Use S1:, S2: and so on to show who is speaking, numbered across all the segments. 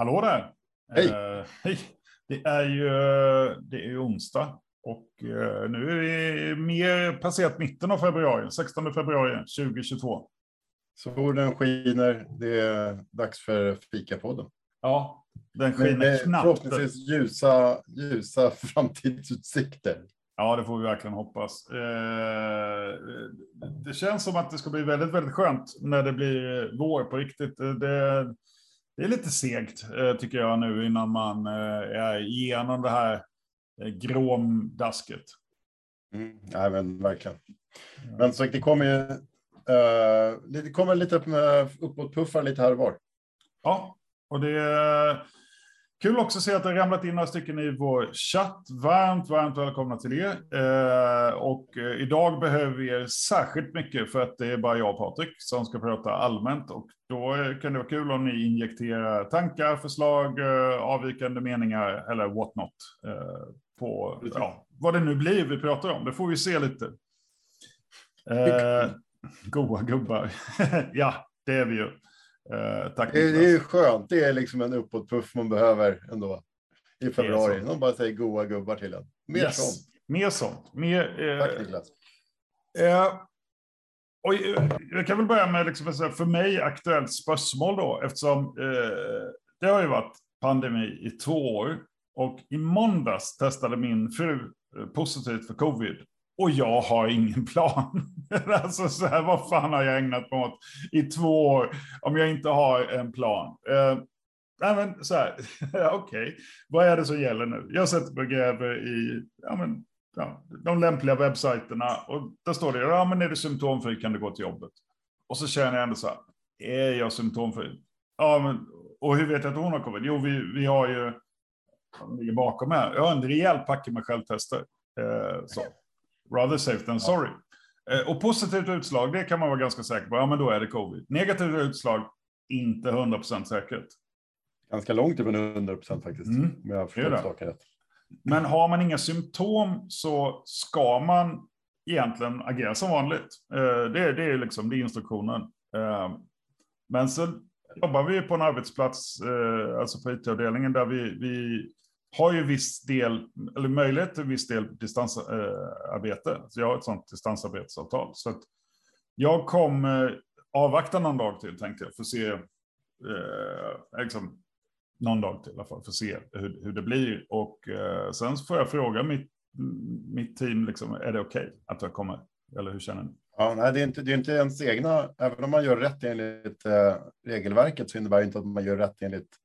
S1: Hallå där!
S2: Hej!
S1: Eh, hej! Det är ju det är ju onsdag och eh, nu är vi mer passerat mitten av februari, 16 februari 2022.
S2: Solen skiner, det är dags för fikapodden.
S1: Ja, den skiner
S2: med
S1: knappt.
S2: förhoppningsvis ljusa, ljusa framtidsutsikter.
S1: Ja, det får vi verkligen hoppas. Eh, det känns som att det ska bli väldigt, väldigt skönt när det blir vår på riktigt. Det, det är lite segt, eh, tycker jag nu, innan man eh, är igenom det här eh, gråmdasket.
S2: Mm, nej, men verkligen. Men så det kommer ju det kommer lite uppåt-puffar lite här och var.
S1: Ja, och det kul också att se att det ramlat in några stycken i vår chatt. Varmt, varmt välkomna till er. Eh, och eh, idag behöver vi er särskilt mycket för att det är bara jag och Patrik som ska prata allmänt. Och då kan det vara kul om ni injekterar tankar, förslag, eh, avvikande meningar eller what not. Eh, på ja, vad det nu blir vi pratar om. Det får vi se lite. Eh, goa gubbar. ja, det är vi ju. Eh, tack
S2: Det, det är skönt. Det är liksom en uppåt-puff man behöver ändå. I februari. Någon bara säger goa gubbar till en. Mer
S1: Yes.
S2: sånt.
S1: Mer sånt. Mer,
S2: Tack
S1: eh,
S2: Niklas.
S1: eh, och eh, jag kan väl börja med liksom, för mig aktuellt spörsmål då, eftersom eh, det har ju varit pandemi i två år. Och i måndags testade min fru eh, positivt för covid. Och jag har ingen plan. alltså så här, vad fan har jag ägnat mig åt i två år om jag inte har en plan? Eh, nej men så här, okej, vad är det som gäller nu? Jag sätter mig och gräver i ja, men, ja, de lämpliga webbsajterna och där står det, ja men är du symptomfri kan du gå till jobbet. Och så känner jag ändå så här, är jag symptomfri? Ja, men, och hur vet jag att hon har covid? Jo, vi, vi har ju, ligger bakom här, jag har en rejäl packe med självtester. Eh, så. Rather safe than sorry. Eh, och positivt utslag, det kan man vara ganska säker på, ja men då är det covid. Negativt utslag, inte 100% säkert.
S2: Ganska långt ifrån 100 procent faktiskt.
S1: Mm,
S2: Om jag
S1: är det.
S2: saken rätt.
S1: Men har man inga symptom så ska man egentligen agera som vanligt. Eh, Det, det är liksom det är instruktionen. Eh, Men så jobbar vi på en arbetsplats, alltså på IT-avdelningen, där vi, vi har ju viss del, eller möjlighet till viss del distansarbete. Eh, så jag har ett sånt distansarbetsavtal. Så att jag kommer avvakta någon dag till, tänkte jag, för att se, eh, liksom, någon dag till i alla fall, för att se hur, hur det blir. Och eh, sen så får jag fråga mitt, mitt team, liksom, är det okej att jag kommer? Eller hur känner ni?
S2: Ja, nej, det är inte, det är inte ens egna, även om man gör rätt enligt eh, regelverket så innebär det inte att man gör rätt enligt,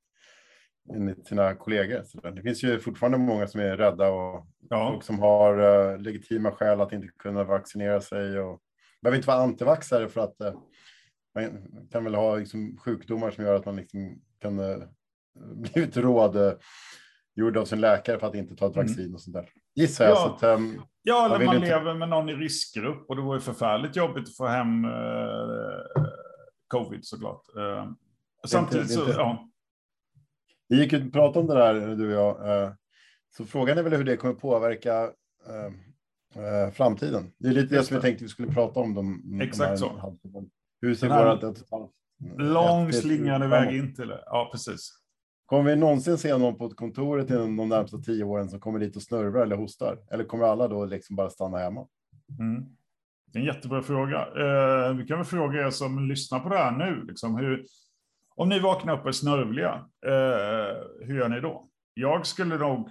S2: enligt sina kollegor. Så det finns ju fortfarande många som är rädda och,
S1: Ja,
S2: och som har eh, legitima skäl att inte kunna vaccinera sig. Och, behöver inte vara antivaxare för att eh, man kan väl ha liksom, sjukdomar som gör att man liksom kan eh, blivit råd eh, gjord av sin läkare för att inte ta ett
S1: Mm.
S2: vaccin och sånt där. Gissar jag.
S1: Ja.
S2: Så att, ehm,
S1: ja eller man
S2: inte-
S1: lever med någon i riskgrupp och det vore förfärligt jobbigt att få hem covid såklart. Eh, samtidigt så,
S2: inte-
S1: ja.
S2: Vi gick ut och pratade om det där, du och jag. eh, Så frågan är väl hur det kommer påverka eh, eh, framtiden. Det är lite det som vi tänkte vi skulle prata om. De, de
S1: Exakt
S2: här
S1: så.
S2: Hur ser våra...
S1: Lång
S2: ett-
S1: slingande väg in till det. Ja, precis.
S2: Kommer vi någonsin se någon på kontoret inom de närmsta tio åren som kommer dit och snörvar eller hostar? Eller kommer alla då liksom bara stanna hemma?
S1: Mm. Det är en jättebra fråga. Eh, vi kan väl fråga er som lyssnar på det här nu. Liksom, hur, om ni vaknar upp och är snörvliga, eh, hur gör ni då? Jag skulle nog...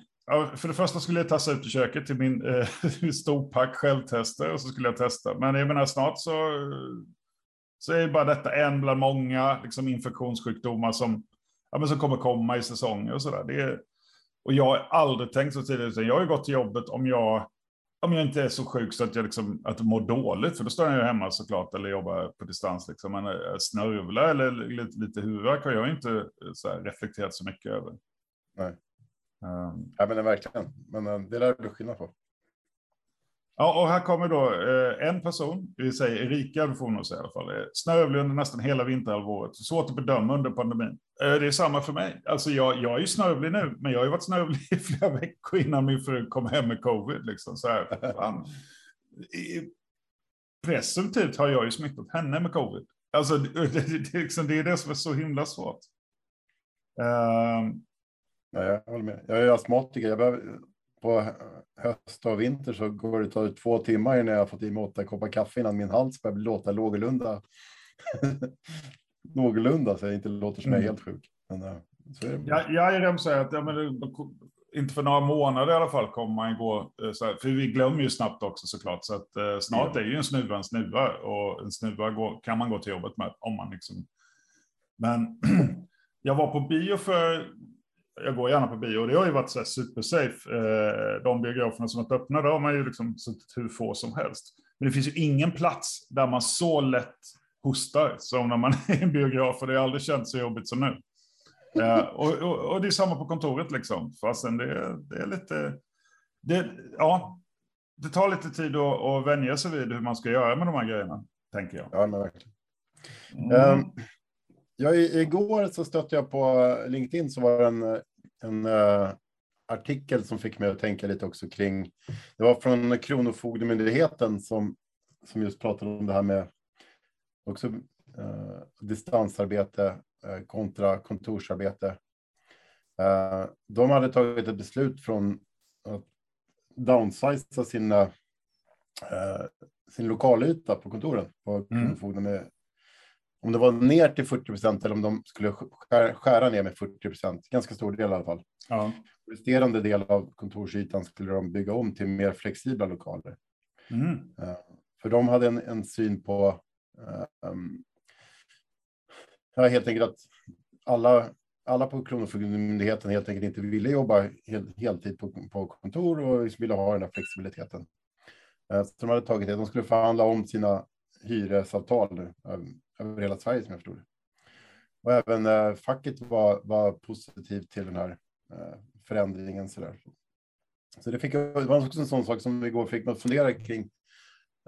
S1: För det första skulle jag tassa ut i köket till min eh, storpack självtester och så skulle jag testa. Men jag menar snart så, så är bara detta en bland många liksom, infektionssjukdomar som, ja, men som kommer komma i säsonger och sådär. Det är- Och jag har aldrig tänkt så tidigt. utan Jag har ju gått till jobbet om jag om jag inte är så sjuk så att jag, liksom, att mår dåligt, för då står jag ju hemma såklart eller jobbar på distans. Liksom. Men eh, snörvla eller lite, lite huvudvärk har jag inte eh, så här, reflekterat så mycket över.
S2: Nej.
S1: Um,
S2: Ja, men verkligen. Men eh, det lär det bli skillnad på
S1: ja, och här kommer då eh, en person, vi säger Erika, det får nog säga i alla fall, snövlig snörvlig under nästan hela vinterhalvåret. Svårt att bedöma under pandemin. Eh, det är samma för mig. Alltså jag, jag är ju snörvlig nu, men jag har ju varit snörvlig i flera veckor innan min fru kom hem med covid. Liksom, så här, fan. Presumtivt har jag ju smittat henne med covid. Alltså, det, det, det, liksom, det är det som är så himla svårt. Uh,
S2: ja, jag håller med. Jag är astmatiker. Jag behöver, på höst och vinter så går det tar två timmar innan jag har fått i mig åtta koppar kaffe innan min hals börjar låta någorlunda. någorlunda så jag inte låter som jag är mm. helt sjuk. Men, uh,
S1: så är det. Ja, Jairem säger att ja, men, inte för några månader i alla fall kommer man gå, eh, här, för vi glömmer ju snabbt också såklart, så att eh, snart är ju en snuva en snuva och en snuva går, kan man gå till jobbet med om man liksom. Men jag var på bio för, jag går gärna på bio och det har ju varit så här supersafe. Eh, de biograferna som varit öppna, där har man ju liksom suttit hur få som helst. Men det finns ju ingen plats där man så lätt hostar som när man är i en biograf och det har aldrig känts så jobbigt som nu. Ja, och, och, och, det är samma på kontoret liksom. Fastän det, det är lite... Det, ja, det tar lite tid att, att vänja sig vid hur man ska göra med de här grejerna, tänker jag.
S2: Ja, men verkligen. Mm. Um, ja, igår så stötte jag på LinkedIn så var det en, en uh, artikel som fick mig att tänka lite också kring. Det var från Kronofogdemyndigheten som, som just pratade om det här med också uh, distansarbete Eh, kontra kontorsarbete. De hade tagit ett beslut från att downsiza sina, sin lokalyta på kontoren på Kronofogden med om det var ner till 40 procent eller om de skulle skära ner med 40 procent, ganska stor del i alla fall. Ja. Resterande del av kontorsytan skulle de bygga om till mer flexibla lokaler. Mm. För de hade en, en syn på um, ja, helt enkelt att alla, alla på Kronofogdemyndigheten helt enkelt inte ville jobba hel, heltid på, på kontor och liksom ville ha den här flexibiliteten. Eh, så de hade tagit det. De skulle förhandla om sina hyresavtal över hela Sverige som jag förstod det. Och även eh, facket var, var positivt till den här eh, förändringen. Så, där. så det, fick, det var också en sån sak som igår fick mig att fundera kring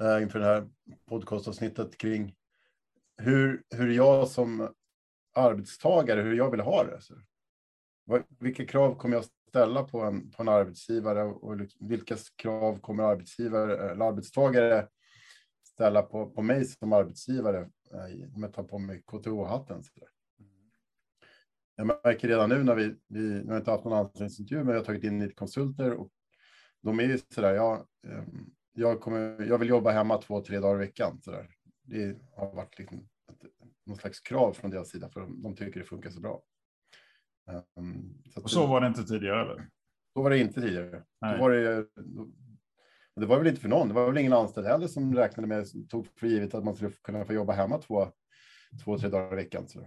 S2: eh, inför det här podcastavsnittet kring hur, hur jag som arbetstagare, hur jag vill ha det. Så. Vilka krav kommer jag ställa på en, på en arbetsgivare och liksom, vilka krav kommer arbetsgivare eller arbetstagare ställa på, på mig som arbetsgivare eh, om jag tar på mig KTH-hatten. Jag märker redan nu när vi, vi när vi inte haft någon anställningsintervju, men jag har tagit in lite konsulter och de är ju så där, jag, ehm, jag, kommer, jag vill jobba hemma två, tre dagar i veckan. Så där. Det har varit liksom någon slags krav från deras sida för de, de tycker det funkar så bra.
S1: Um, så och så var det inte tidigare? Eller?
S2: Så var det inte tidigare. Då var det, det var väl inte för någon. Det var väl ingen anställd heller som räknade med, tog för givet att man skulle kunna få jobba hemma två, två tre dagar i veckan. Så,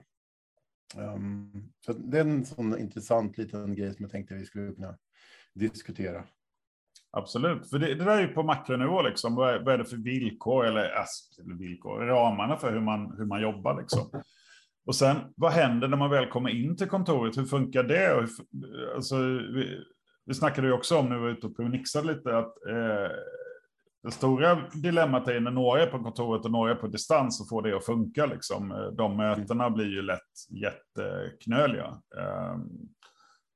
S2: um, så det är en sån intressant liten grej som jag tänkte vi skulle kunna diskutera.
S1: Absolut, för det, det där är ju på makronivå liksom. Vad är, vad är det för villkor eller, eller villkor, ramarna för hur man, hur man jobbar liksom. Och sen vad händer när man väl kommer in till kontoret? Hur funkar det? Och hur, alltså, vi, vi snackade ju också om när vi var ute och provnixade lite att eh, det stora dilemmat är när några är på kontoret och några är på distans och får det att funka. Liksom. De mötena blir ju lätt jätteknöliga. Um,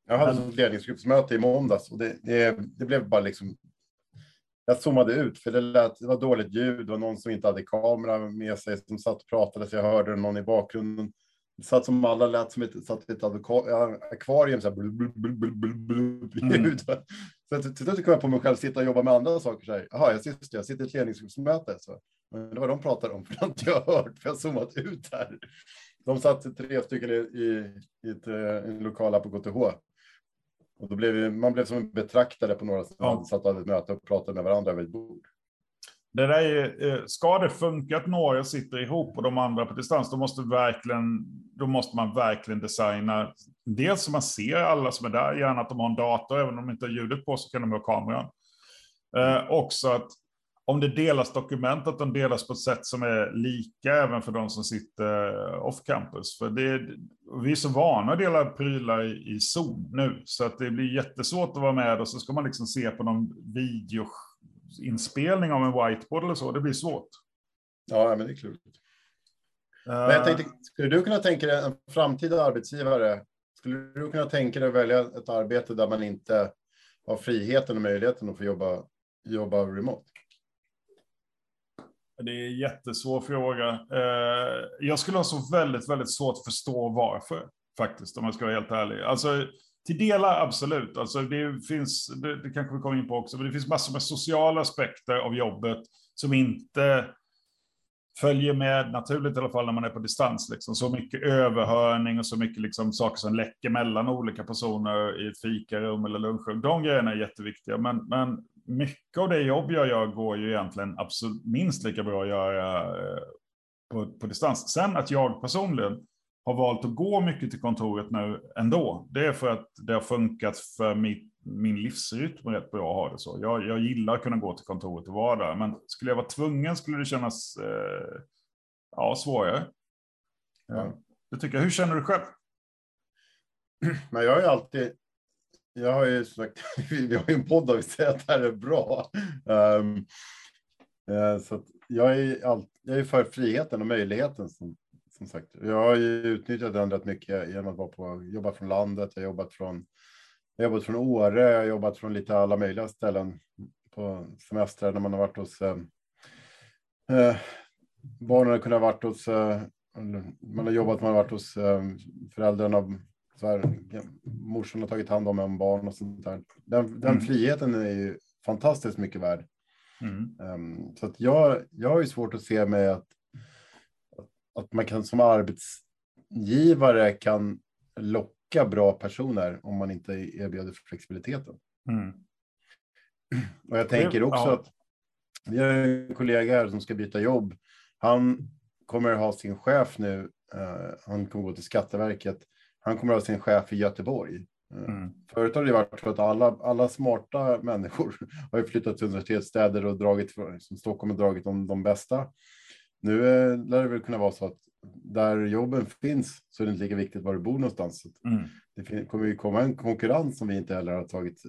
S2: jag hade ett ledningsgruppsmöte i måndags och det, det, det, blev bara liksom. Jag zoomade ut för det, lät, det var dåligt ljud. Det var någon som inte hade kamera med sig som satt och pratade så jag hörde någon i bakgrunden. Satt som alla lät som ett, satt ett akvarium. Så här, mm. Så till slut kom jag på mig själv sitta och jobba med andra saker. Så här, Jaha, jag sitter, jag sitter i ett ledningsgruppsmöte. Så. Men det var de pratade om, för det har inte jag hört, för jag har zoomat ut här. De satt tre stycken i, i, i ett, eh, en lokal på KTH. Och då blev man blev som en betraktare på några som ja. satt och möte och pratade med varandra över ett bord.
S1: Det där är, eh, ska det funka att några sitter ihop och de andra på distans, då måste, verkligen, då måste man verkligen designa. Dels så man ser alla som är där, gärna att de har en dator, även om de inte har ljudet på så kan de ha kameran. Eh, också att om det delas dokument, att de delas på ett sätt som är lika även för de som sitter off campus. För det, vi är så vana att dela prylar i, i Zoom nu, så att det blir jättesvårt att vara med och så ska man liksom se på någon video videoinspelning av en whiteboard eller så. Det blir svårt.
S2: Ja, men det är klurigt. Uh, men jag tänkte, skulle du kunna tänka dig en framtida arbetsgivare? Skulle du kunna tänka dig att välja ett arbete där man inte har friheten och möjligheten att få jobba, jobba remote?
S1: Det är en jättesvår fråga. Eh, jag skulle ha så väldigt, väldigt svårt att förstå varför. faktiskt, om jag ska vara helt ärlig. Alltså, till delar absolut. Alltså, det finns, det, det kanske vi kommer in på också, men det finns massor med sociala aspekter av jobbet som inte följer med naturligt i alla fall när man är på distans. Liksom. Så mycket överhörning och så mycket liksom, saker som läcker mellan olika personer i ett fikarum eller lunchrum. De grejerna är jätteviktiga, men, men mycket av det jobb jag gör går ju egentligen absolut minst lika bra att göra eh, på, på distans. Sen att jag personligen har valt att gå mycket till kontoret nu ändå, det är för att det har funkat för mitt, min livsrytm rätt bra att ha det så. Jag, jag gillar att kunna gå till kontoret och vara där, men skulle jag vara tvungen skulle det kännas eh, ja, svårare. Ja. Det tycker jag. Hur känner du själv?
S2: Men jag har ju alltid, jag har ju sagt, vi har ju en podd där vi säger att det här är bra. Um, så jag är, all, jag är för friheten och möjligheten som, som sagt. Jag har ju utnyttjat den rätt mycket genom att vara på, jobba från landet. Jag har jobbat från, jag har jobbat från Åre, jag har jobbat från lite alla möjliga ställen på semestrar när man har varit hos eh, eh barnen har kunnat varit hos, eh, man har jobbat, man har varit hos eh, föräldrarna, så här, morsan har tagit hand om en barn och sånt där. Den, den mm. friheten är ju fantastiskt mycket värd. Mm. Um, så att jag, jag har ju svårt att se mig att att man kan som arbetsgivare kan locka bra personer om man inte erbjuder flexibiliteten. Mm. Och jag tänker också ja. att vi har en kollega här som ska byta jobb. Han kommer ha sin chef nu. Uh, han kommer gå till Skatteverket. Han kommer ha sin chef i Göteborg. Uh, mm. Förut har det varit så att alla, alla smarta människor har flyttat till universitetsstäder och dragit, som Stockholm har dragit om de bästa. Nu eh, lär det väl kunna vara så att där jobben finns så är det inte lika viktigt var du bor någonstans. Mm. Det kommer ju komma en konkurrens som vi inte heller har tagit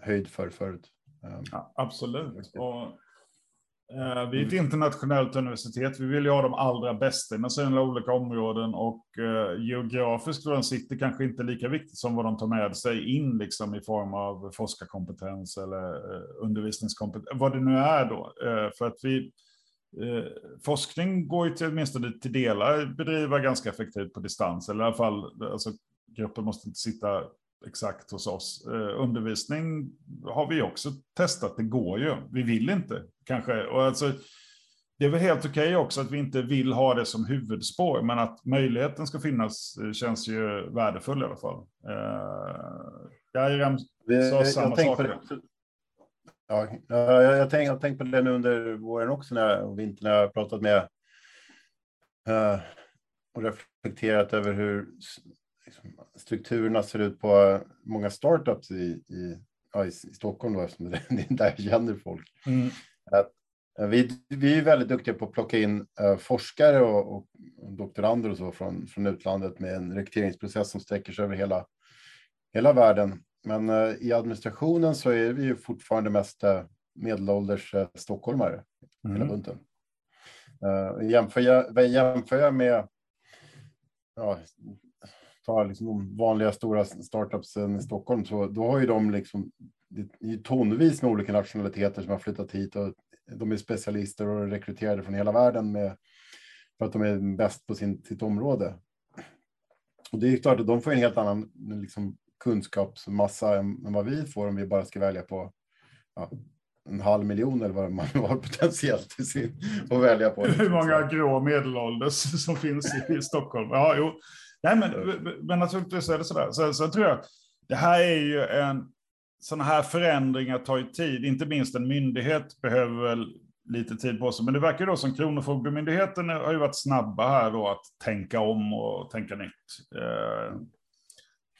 S2: höjd för förut.
S1: Ehm, ja, absolut. Och, eh, vi är ett internationellt universitet. Vi vill ju ha de allra bästa inom sina olika områden och eh, geografiskt var de sitter kanske inte lika viktigt som vad de tar med sig in liksom i form av forskarkompetens eller eh, undervisningskompetens, vad det nu är då. Eh, för att vi Eh, forskning går ju till åtminstone till delar bedriva ganska effektivt på distans, eller i alla fall, alltså, gruppen måste inte sitta exakt hos oss. Eh, undervisning har vi också testat, det går ju. Vi vill inte kanske. Och alltså, det är väl helt okej okay också att vi inte vill ha det som huvudspår, men att möjligheten ska finnas eh, känns ju värdefull i alla fall. Eh, jag, sa samma sak.
S2: Ja, jag, jag, tänk, jag tänkt på det nu under våren också när, och vintern när jag pratat med uh, och reflekterat över hur liksom, strukturerna ser ut på många startups i, i, ja, i, i Stockholm då, eftersom det, det är där jag känner folk. Mm. Att, vi, vi är väldigt duktiga på att plocka in uh, forskare och, och, och, doktorander och så från, från utlandet med en rekryteringsprocess som sträcker sig över hela, hela världen. Men eh, i administrationen så är vi ju fortfarande mest eh, medelålders eh, stockholmare. Mm. Hela bunten. jämför, jag, jämför jag med ja, ta liksom de vanliga stora startupsen i Stockholm så då har ju de liksom det är tonvis med olika nationaliteter som har flyttat hit och de är specialister och rekryterade från hela världen med, för att de är bäst på sin, sitt område. Och det är klart att de får en helt annan liksom, kunskapsmassa än, än vad vi får om vi bara ska välja på ja, en halv miljon eller vad man har potentiellt till sin att välja på.
S1: Hur många grå medelålders som finns i Stockholm? Ja, jo. Nej, men, men naturligtvis är det sådär. Så, så tror jag, det här är ju en, sådana här förändringar tar ju tid, inte minst en myndighet behöver väl lite tid på sig. Men det verkar då som Kronofogdemyndigheten har ju varit snabba här då att tänka om och tänka nytt.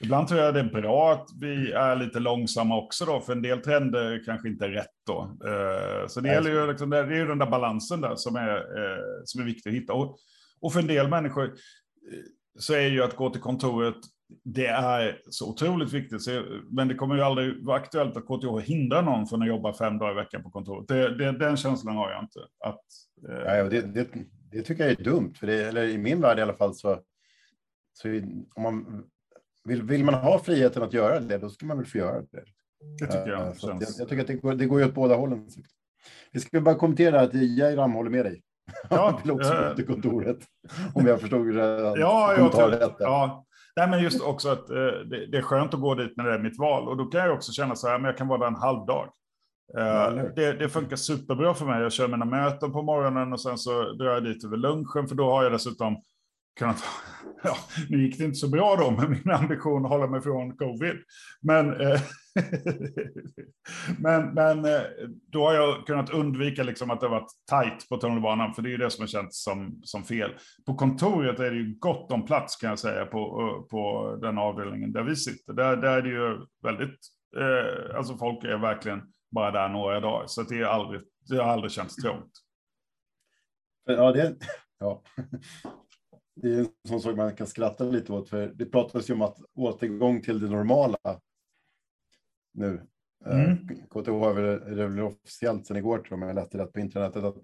S1: Ibland tror jag det är bra att vi är lite långsamma också då, för en del trender kanske inte är rätt då. Eh, så det gäller ju, liksom, det är ju den där balansen där som är, eh, som är viktig att hitta. Och, och för en del människor eh, så är ju att gå till kontoret, det är så otroligt viktigt. Men det kommer ju aldrig vara aktuellt att KTH hindrar någon från att jobba fem dagar i veckan på kontoret. Det, det, den känslan har jag inte. Att,
S2: ja, det, det, det, tycker jag är dumt, för det, eller i min värld i alla fall så, så om man vill, vill man ha friheten att göra det, då ska man väl få göra det.
S1: Det tycker jag.
S2: Uh, jag, jag, tycker att det går, det går ju åt båda hållen. Vi ska bara kommentera att Jairam håller med dig. Ja, Han vill också gå till kontoret. Om jag förstod
S1: det. Ja, jag tror, rätt. Ja. Nej, men just också att eh, det, det, är skönt att gå dit när det är mitt val. Och då kan jag också känna så här, men jag kan vara där en halv dag. Eh, det, det, funkar superbra för mig. Jag kör mina möten på morgonen och sen så drar jag dit över lunchen, för då har jag dessutom kunnat... Ja, nu gick det inte så bra då med min ambition att hålla mig från covid. Men, eh, men, men eh, då har jag kunnat undvika liksom att det varit tajt på tunnelbanan, för det är ju det som har känts som, som fel. På kontoret är det ju gott om plats kan jag säga på, eh, på den avdelningen där vi sitter. Där, där är det ju väldigt, eh, alltså folk är verkligen bara där några dagar, så det, är aldrig, det har aldrig känts trångt.
S2: Ja, det, ja det är en sån sak man kan skratta lite åt, för det pratas ju om att återgång till det normala nu. Eh, mm. KTH har väl officiellt sedan igår, tror jag, jag läste rätt på internet, att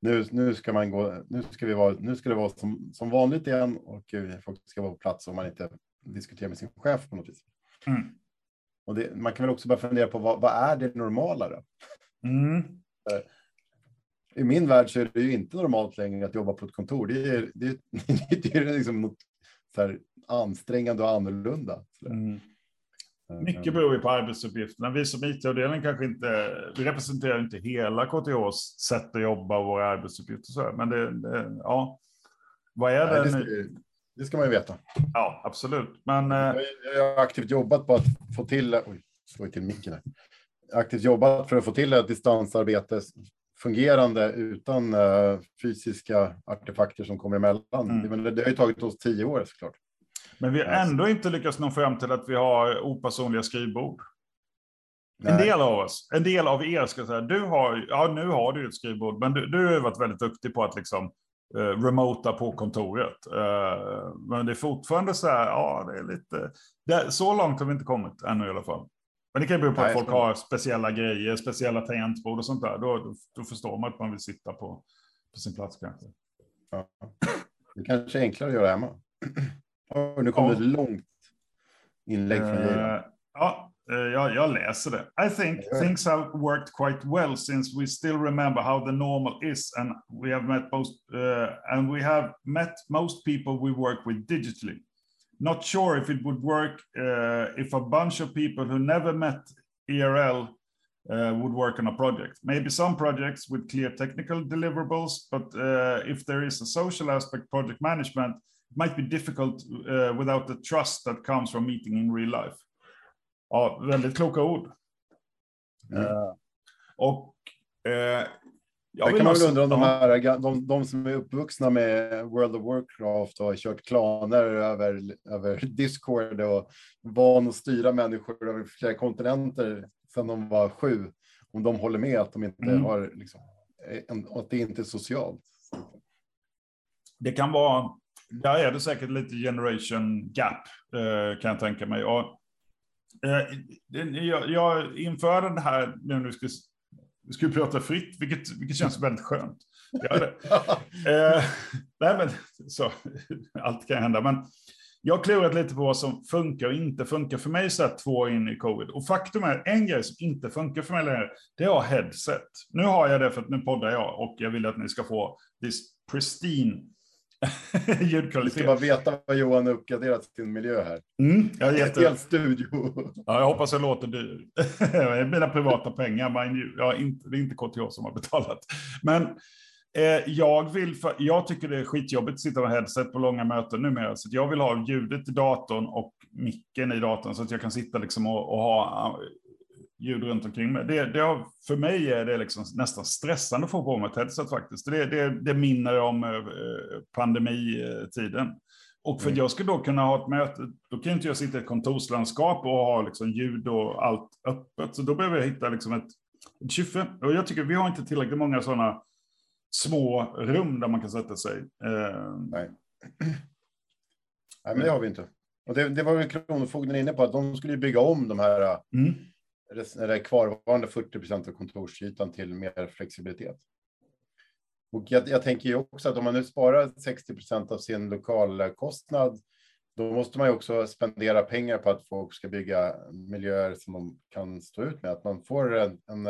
S2: nu, nu ska man gå, nu ska vi vara, nu ska det vara som, som vanligt igen och folk ska vara på plats om man inte diskuterar med sin chef på något vis. Mm. Och det, man kan väl också börja fundera på vad, vad är det normala då? Mm. Eh, i min värld så är det ju inte normalt längre att jobba på ett kontor. Det är, det är, det är liksom något så här ansträngande och annorlunda. Mm.
S1: Mycket beror ju på arbetsuppgifterna. Vi som IT-avdelning kanske inte, vi representerar inte hela KTHs sätt att jobba och våra arbetsuppgifter. Så men det, det, ja, vad är det?
S2: Nej, det, ska, det ska man ju veta.
S1: Ja, absolut. Men,
S2: jag, jag har aktivt jobbat på att få till, oj, slår till micken här. Aktivt jobbat för att få till ett distansarbete fungerande utan uh, fysiska artefakter som kommer emellan. Mm. Det, det har ju tagit oss tio år såklart.
S1: Men vi har ändå inte lyckats nå fram till att vi har opersonliga skrivbord. Nej. En del av oss, en del av er ska säga, du har, ja nu har du ett skrivbord, men du, du har varit väldigt duktig på att liksom uh, remota på kontoret. Uh, men det är fortfarande så här, ja det är lite, det, så långt har vi inte kommit ännu i alla fall. Men det kan ju bero på att folk har speciella grejer, speciella tangentbord och sånt där. Då, då, då, förstår man att man vill sitta på, på sin plats kanske.
S2: Ja. Det kanske är enklare att göra hemma. Oh, nu kommer ja. ett långt inlägg från dig. Uh,
S1: ja, uh, jag, jag läser det. I think things have worked quite well since we still remember how the normal is and we have met most uh, and we have met most people we work with digitally. Not sure if it would work uh, if a bunch of people who never met ERL uh, would work on a project. Maybe some projects with clear technical deliverables, but uh, if there is a social aspect project management, it might be difficult uh, without the trust that comes from meeting in real life. Ja, väldigt kloka ord. Mm. och
S2: Jag det kan man väl undra om de, här, de, de som är uppvuxna med World of Warcraft och har kört klaner över, över Discord och van att styra människor över flera kontinenter sedan de var sju. Om de håller med att de inte mm. har, liksom, att det inte är socialt.
S1: Det kan vara, där är det säkert lite generation gap eh, kan jag tänka mig. Och, eh, jag, jag inför den här, nu när vi ska vi ska ju prata fritt, vilket, vilket känns väldigt skönt. Ja, eh, nej, men, så, allt kan hända. Men jag har klurat lite på vad som funkar och inte funkar för mig så här två år in i covid. Och faktum är, en grej som inte funkar för mig längre, det är headset. Nu har jag det för att nu poddar jag och jag vill att ni ska få this pristine
S2: ljudkvalitet. Vi ska bara veta vad Johan har uppgraderat sin miljö här.
S1: Mm, jag jätte...
S2: En hel studio.
S1: Ja, jag hoppas jag låter dyr. är mina privata pengar, men jag inte, det är inte KTH som har betalat. Men eh, jag, vill för, jag tycker det är skitjobbigt att sitta med headset på långa möten numera, så jag vill ha ljudet i datorn och micken i datorn så att jag kan sitta liksom och, och ha ljud runt omkring mig. Det, det har, för mig är det liksom nästan stressande att få på mig ett headset faktiskt. Det, det, det minner om eh, pandemitiden. Och för att mm. jag ska då kunna ha ett möte, då kan inte jag sitta i ett kontorslandskap och ha liksom ljud och allt öppet. Så då behöver jag hitta liksom ett, ett kyffe. Och jag tycker vi har inte tillräckligt många sådana små rum där man kan sätta sig.
S2: Eh, Nej. Nej, men det har vi inte. Och det, det var väl Kronofogden inne på, att de skulle bygga om de här mm eller kvarvarande 40 procent av kontorsytan till mer flexibilitet. Och jag, jag, tänker ju också att om man nu sparar 60 procent av sin lokalkostnad, då måste man ju också spendera pengar på att folk ska bygga miljöer som de kan stå ut med. Att man får en, en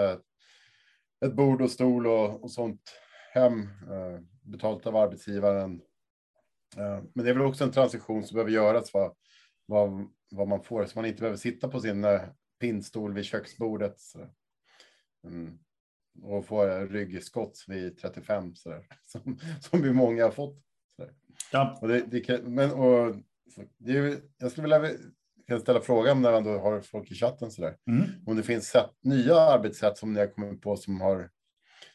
S2: ett bord och stol och, och sånt hem eh, betalt av arbetsgivaren. Eh, men det är väl också en transition som behöver göras. vad, vad, vad man får, så man inte behöver sitta på sin eh, pinnstol vid köksbordet. Så. Mm. Och få ryggskott vid 35, så där, som, som vi många har fått. Ja. Och det, det men, och, det är, jag skulle vilja kan ställa frågan när man då har folk i chatten så där. Mm. Om det finns sätt, nya arbetssätt som ni har kommit på som har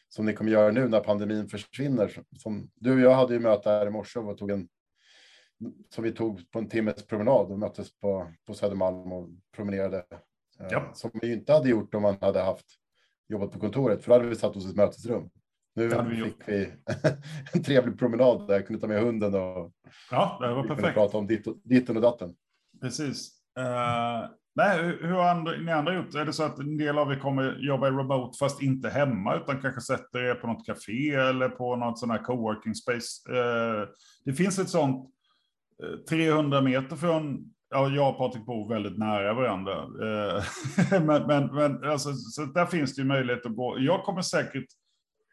S2: som ni kommer göra nu när pandemin försvinner. Som, du och jag hade ju möte här i morse och tog en som vi tog på en timmes promenad och möttes på, på Södermalm och promenerade. Eh, ja. Som vi inte hade gjort om man hade haft jobbat på kontoret, för då hade vi satt oss i ett mötesrum. Nu vi fick vi en trevlig promenad där jag kunde ta med hunden och
S1: ja, det var perfekt.
S2: prata om ditt, ditten och datten.
S1: Precis. Uh, nej, hur har andra, ni andra gjort? Är det så att en del av er kommer jobba i remote fast inte hemma utan kanske sätter er på något café eller på något sån här coworking space? Uh, det finns ett sånt 300 eh, meter från, ja, jag och Patrik bor väldigt nära varandra. Eh, men men, men alltså, så där finns det ju möjlighet att gå. Jag kommer säkert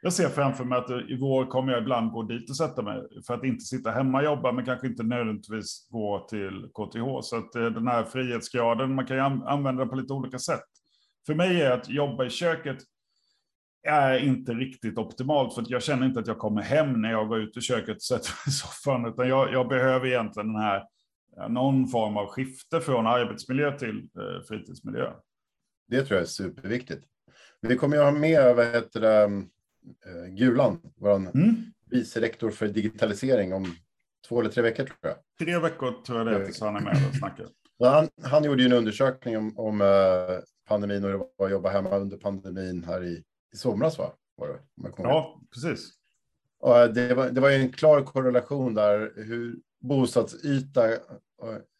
S1: jag ser framför mig att i vår kommer jag ibland gå dit och sätta mig för att inte sitta hemma och jobba, men kanske inte nödvändigtvis gå till KTH. Så att eh, den här frihetsgraden, man kan ju använda den på lite olika sätt. För mig är att jobba i köket är inte riktigt optimalt, för att jag känner inte att jag kommer hem när jag går ut i köket och sätter mig i soffan, utan jag, jag behöver egentligen den här, någon form av skifte från arbetsmiljö till eh, fritidsmiljö.
S2: Det tror jag är superviktigt. Vi kommer ju ha med, vad heter det, eh, Gulan, vår mm. vice rektor för digitalisering om två eller tre veckor tror jag.
S1: Tre veckor tror jag det är tills han är med och snackar.
S2: Han, han gjorde ju en undersökning om, om uh, pandemin och det var att jobba hemma under pandemin här i, i somras, va? Var det,
S1: ja, precis.
S2: Och eh, det, var, det var en klar korrelation där hur bostadsyta,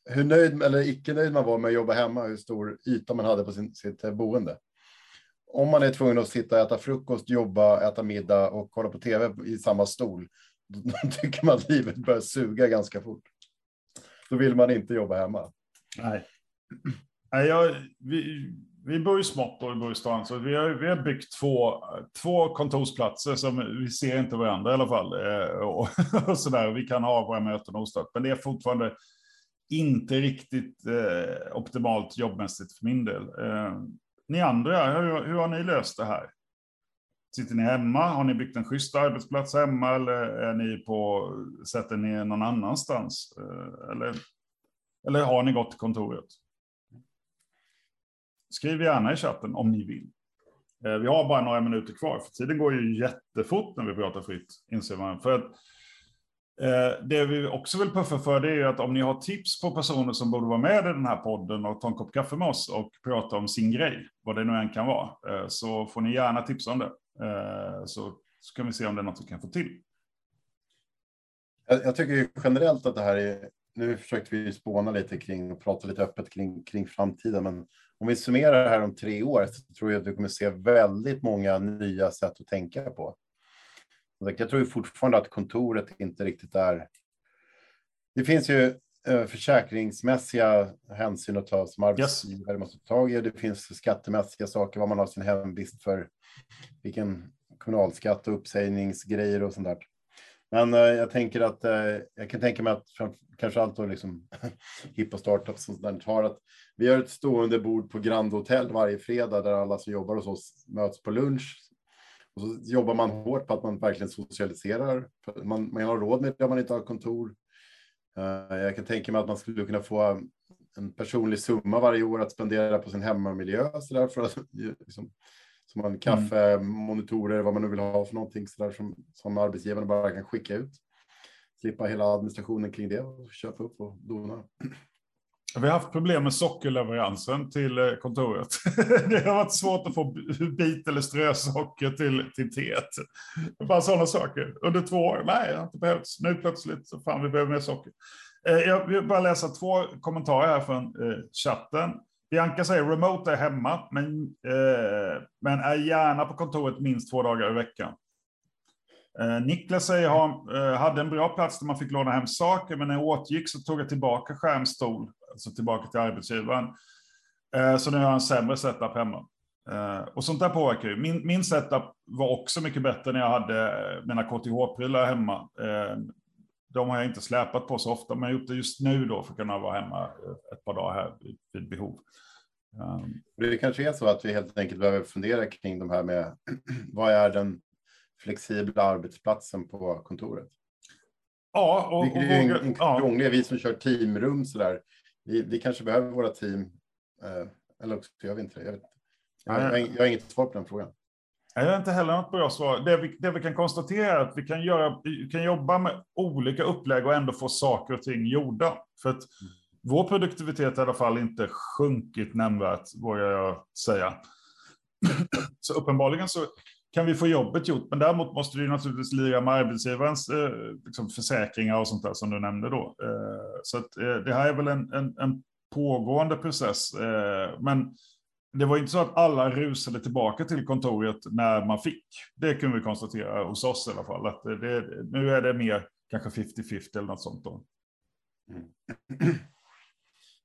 S2: hur nöjd eller icke nöjd man var med att jobba hemma, hur stor yta man hade på sin, sitt eh, boende om man är tvungen att sitta och äta frukost, jobba, äta middag och kolla på tv i samma stol, då tycker man att livet börjar suga ganska fort. Då vill man inte jobba hemma.
S1: Nej. Nej jag, vi, vi bor ju smått och vi bor i stan, så vi har, vi har byggt två, två kontorsplatser som vi ser inte varandra i alla fall. Eh, och, och så där. Vi kan ha våra möten ostört, men det är fortfarande inte riktigt eh, optimalt jobbmässigt för min del. Eh, ni andra, hur, hur har ni löst det här? Sitter ni hemma? Har ni byggt en schysst arbetsplats hemma eller är ni på, sätter ni någon annanstans? Eh, eller, eller har ni gått till kontoret? Skriv gärna i chatten om ni vill. Eh, vi har bara några minuter kvar, för tiden går ju jättefort när vi pratar fritt, inser man. För att Eh, Eh, det vi också vill puffa för det är att om ni har tips på personer som borde vara med i den här podden och ta en kopp kaffe med oss och prata om sin grej, vad det nu än kan vara, eh, så får ni gärna tipsa om det. Eh, så, så kan vi se om det är något vi kan få till.
S2: Jag, jag tycker generellt att det här är, nu försökte vi spåna lite kring och prata lite öppet kring, kring framtiden, men om vi summerar det här om tre år så tror jag att du kommer se väldigt många nya sätt att tänka på. Jag tror fortfarande att kontoret inte riktigt är... Det finns ju eh, försäkringsmässiga hänsyn att ta som arbetsgivare yes. måste ta tag i. Det finns skattemässiga saker, vad man har sin hemvist för, vilken kommunalskatt och uppsägningsgrejer och sånt där. Men eh, jag tänker att eh, jag kan tänka mig att kanske allt då liksom hippa startups sånt har att vi har ett stående bord på Grand Hotel varje fredag där alla som jobbar hos oss möts på lunch och så jobbar man hårt på att man verkligen socialiserar. Man, man har råd med det om man inte har kontor. Eh, jag kan tänka mig att man skulle kunna få um, en personlig summa varje år att spendera på sin hemmamiljö. Så där, för att, liksom, som man kaffe, monitorer, vad man nu vill ha för någonting så där, som, som arbetsgivaren bara kan skicka ut. Slippa hela administrationen kring det och köpa upp och dona.
S1: Vi har haft problem med sockerleveransen till eh, kontoret. Det har varit svårt att få bit eller strösocker till, till teet. Bara sådana saker. Under två år, nej, det har inte behövts. Nu plötsligt, så fan, vi behöver mer socker. Eh, jag vill bara läsa två kommentarer här från eh, chatten. Bianca säger remote är hemma, men, men är gärna på kontoret minst två dagar i veckan. Niklas säger hade en bra plats där man fick låna hem saker, men när jag återgick så tog jag tillbaka skärmstol alltså tillbaka till arbetsgivaren. Eh, så nu har jag en sämre setup hemma. Eh, och sånt där påverkar ju. Min, min setup var också mycket bättre när jag hade mina KTH-prylar hemma. Eh, de har jag inte släpat på så ofta, men jag har gjort det just nu då för att kunna vara hemma ett par dagar här vid, behov.
S2: Det kanske är så att vi helt enkelt behöver fundera kring de här med vad är den flexibla arbetsplatsen på kontoret?
S1: Ja, och, och,
S2: det är ju en, en ja. vi som kör teamrum så där. Vi, vi kanske behöver våra team, eh, eller också gör vi inte det. Jag, vet, jag, jag, jag har inget svar på den frågan.
S1: Jag har inte heller något bra svar. Det vi, det vi kan konstatera är att vi kan, göra, vi kan jobba med olika upplägg och ändå få saker och ting gjorda. För att mm. vår produktivitet har i alla fall inte sjunkit nämnvärt, vågar jag säga. så uppenbarligen så kan vi få jobbet gjort, men däremot måste du naturligtvis lira med arbetsgivarens eh, liksom försäkringar och sånt där som du nämnde då. Eh, så att, eh, det här är väl en, en, en pågående process, eh, men det var inte så att alla rusade tillbaka till kontoret när man fick. Det kunde vi konstatera hos oss i alla fall. Att det, nu är det mer kanske 50-50 eller något sånt. Då.
S2: Mm.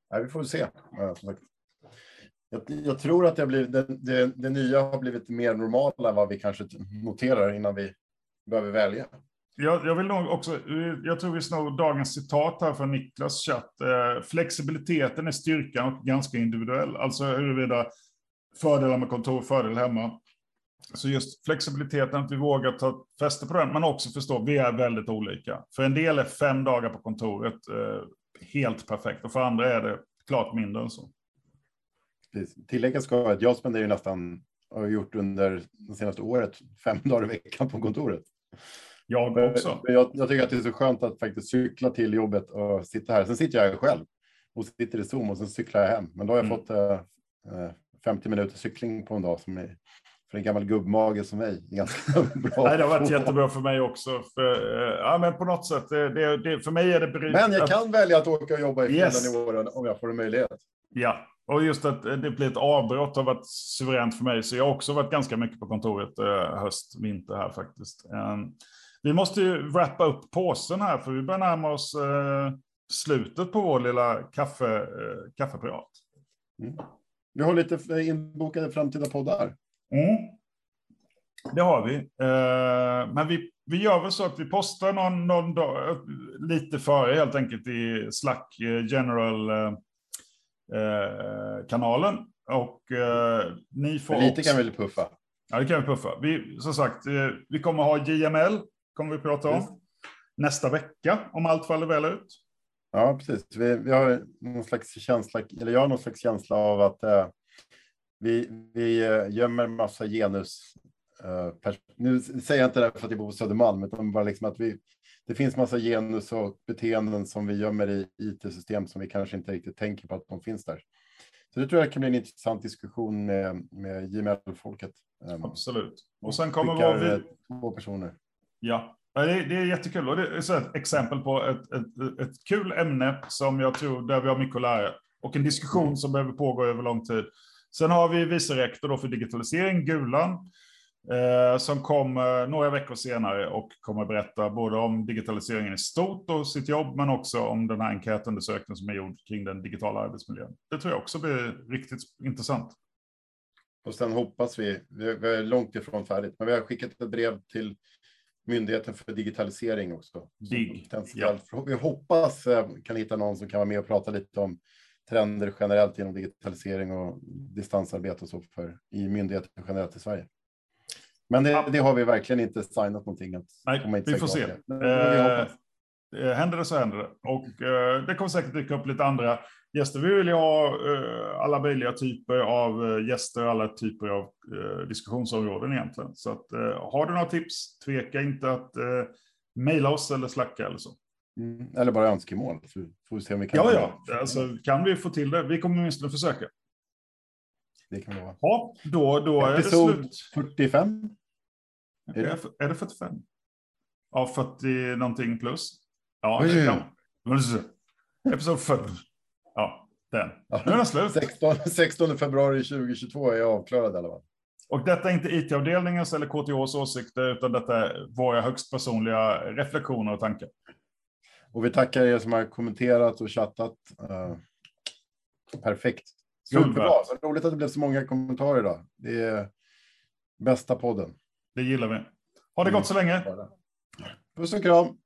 S2: Ja, vi får se. Jag, jag, tror att det, blivit, det, det, det, nya har blivit mer normalt än vad vi kanske noterar innan vi behöver välja.
S1: Jag, jag vill nog också, jag tror vi snor dagens citat här från Niklas chatt. Eh, flexibiliteten är styrkan och ganska individuell. Alltså huruvida fördelar med kontor, fördel hemma. Så just flexibiliteten, att vi vågar ta fäste på den, men också förstå, vi är väldigt olika. För en del är fem dagar på kontoret eh, helt perfekt och för andra är det klart mindre än så.
S2: Tilläggas ska att jag spenderar ju nästan, har gjort under det senaste året, fem dagar i veckan på kontoret.
S1: Jag också.
S2: Jag, jag, tycker att det är så skönt att faktiskt cykla till jobbet och sitta här. Sen sitter jag själv och sitter i Zoom och sen cyklar jag hem. Men då har jag mm. fått eh, 50 minuter cykling på en dag som är för en gammal gubbmage som mig. Ganska
S1: bra. Nej, det har varit jättebra för mig också. För, eh, ja, men på något sätt, det, det, för mig är det
S2: bryt, Men jag kan välja att åka och jobba i yes. nivåer om jag får en möjlighet.
S1: Ja, och just att det blir ett avbrott har varit suveränt för mig. Så jag har också varit ganska mycket på kontoret eh, höst, vinter här faktiskt. Um, vi måste ju wrappa upp påsen här, för vi börjar närma oss eh, slutet på vår lilla kaffe, eh, kaffeprat.
S2: Mm. Vi har lite inbokade framtida poddar.
S1: Mm. Det har vi. Eh, men vi, vi gör väl så att vi postar någon, någon dag, lite före helt enkelt i Slack eh, General eh, eh, kanalen. Och eh, ni får
S2: lite också... kan vi puffa.
S1: Ja, det kan vi puffa. Vi, som sagt, eh, vi kommer ha JML, kommer vi prata om. Just. Nästa vecka, om allt faller väl ut.
S2: Ja, precis. Vi, vi har någon slags känsla, eller jag har någon slags känsla av att eh, vi, vi eh, gömmer massa genus. Eh, nu säger jag inte det för att jag bor på Södermalm, utan bara liksom att vi, det finns massa genus och beteenden som vi gömmer i IT-system som vi kanske inte riktigt tänker på att de finns där. Så det tror jag kan bli en intressant diskussion med, med Gmail-folket.
S1: Ehm, Absolut. Och sen kommer vi...
S2: Eh, två personer.
S1: Ja, det är, det är jättekul och det är ett exempel på ett, ett, ett kul ämne som jag tror där vi har mycket att lära och en diskussion mm. som behöver pågå över lång tid. Sen har vi vice rektor för digitalisering, Gulan, eh, som kommer några veckor senare och kommer berätta både om digitaliseringen i stort och sitt jobb, men också om den här enkätundersökningen som är gjord kring den digitala arbetsmiljön. Det tror jag också blir riktigt intressant.
S2: Och sen hoppas vi, vi är långt ifrån färdigt, men vi har skickat ett brev till Myndigheten för digitalisering också.
S1: Dig.
S2: Ja. Vi hoppas eh, kan hitta någon som kan vara med och prata lite om trender generellt inom digitalisering och distansarbete och så för i myndigheter generellt i Sverige. Men det, det har vi verkligen inte signat någonting. Att
S1: Nej, vi får se. Eh, eh, händer det så händer det. Och eh, det kommer säkert dyka upp lite andra gäster. Vi vill ju ha eh, alla möjliga typer av eh, gäster, alla typer av eh, diskussionsområden egentligen. Så att, har du några tips, tveka inte att mejla oss eller slacka eller så.
S2: Mm, eller bara önskemål, så får vi se om vi kan.
S1: Ja, ja, alltså, kan vi få till det? Vi kommer åtminstone försöka.
S2: Det kan vara.
S1: Ja, då, då är det slut.
S2: 45?
S1: Är det, är det 45? Ja, 40 någonting plus. Ja, det kan. Episod 40. Ja, den. Nu är den slut.
S2: 16, 16 februari 2022 är jag avklarad i alla fall.
S1: Och detta är inte IT-avdelningens eller KTHs åsikter, utan detta är våra högst personliga reflektioner och tankar.
S2: Och vi tackar er som har kommenterat och chattat. Uh, perfekt. Superbra. Så roligt att det blev så många kommentarer idag. Det är bästa podden.
S1: Det gillar vi. Ha det gott så länge.
S2: Puss och kram.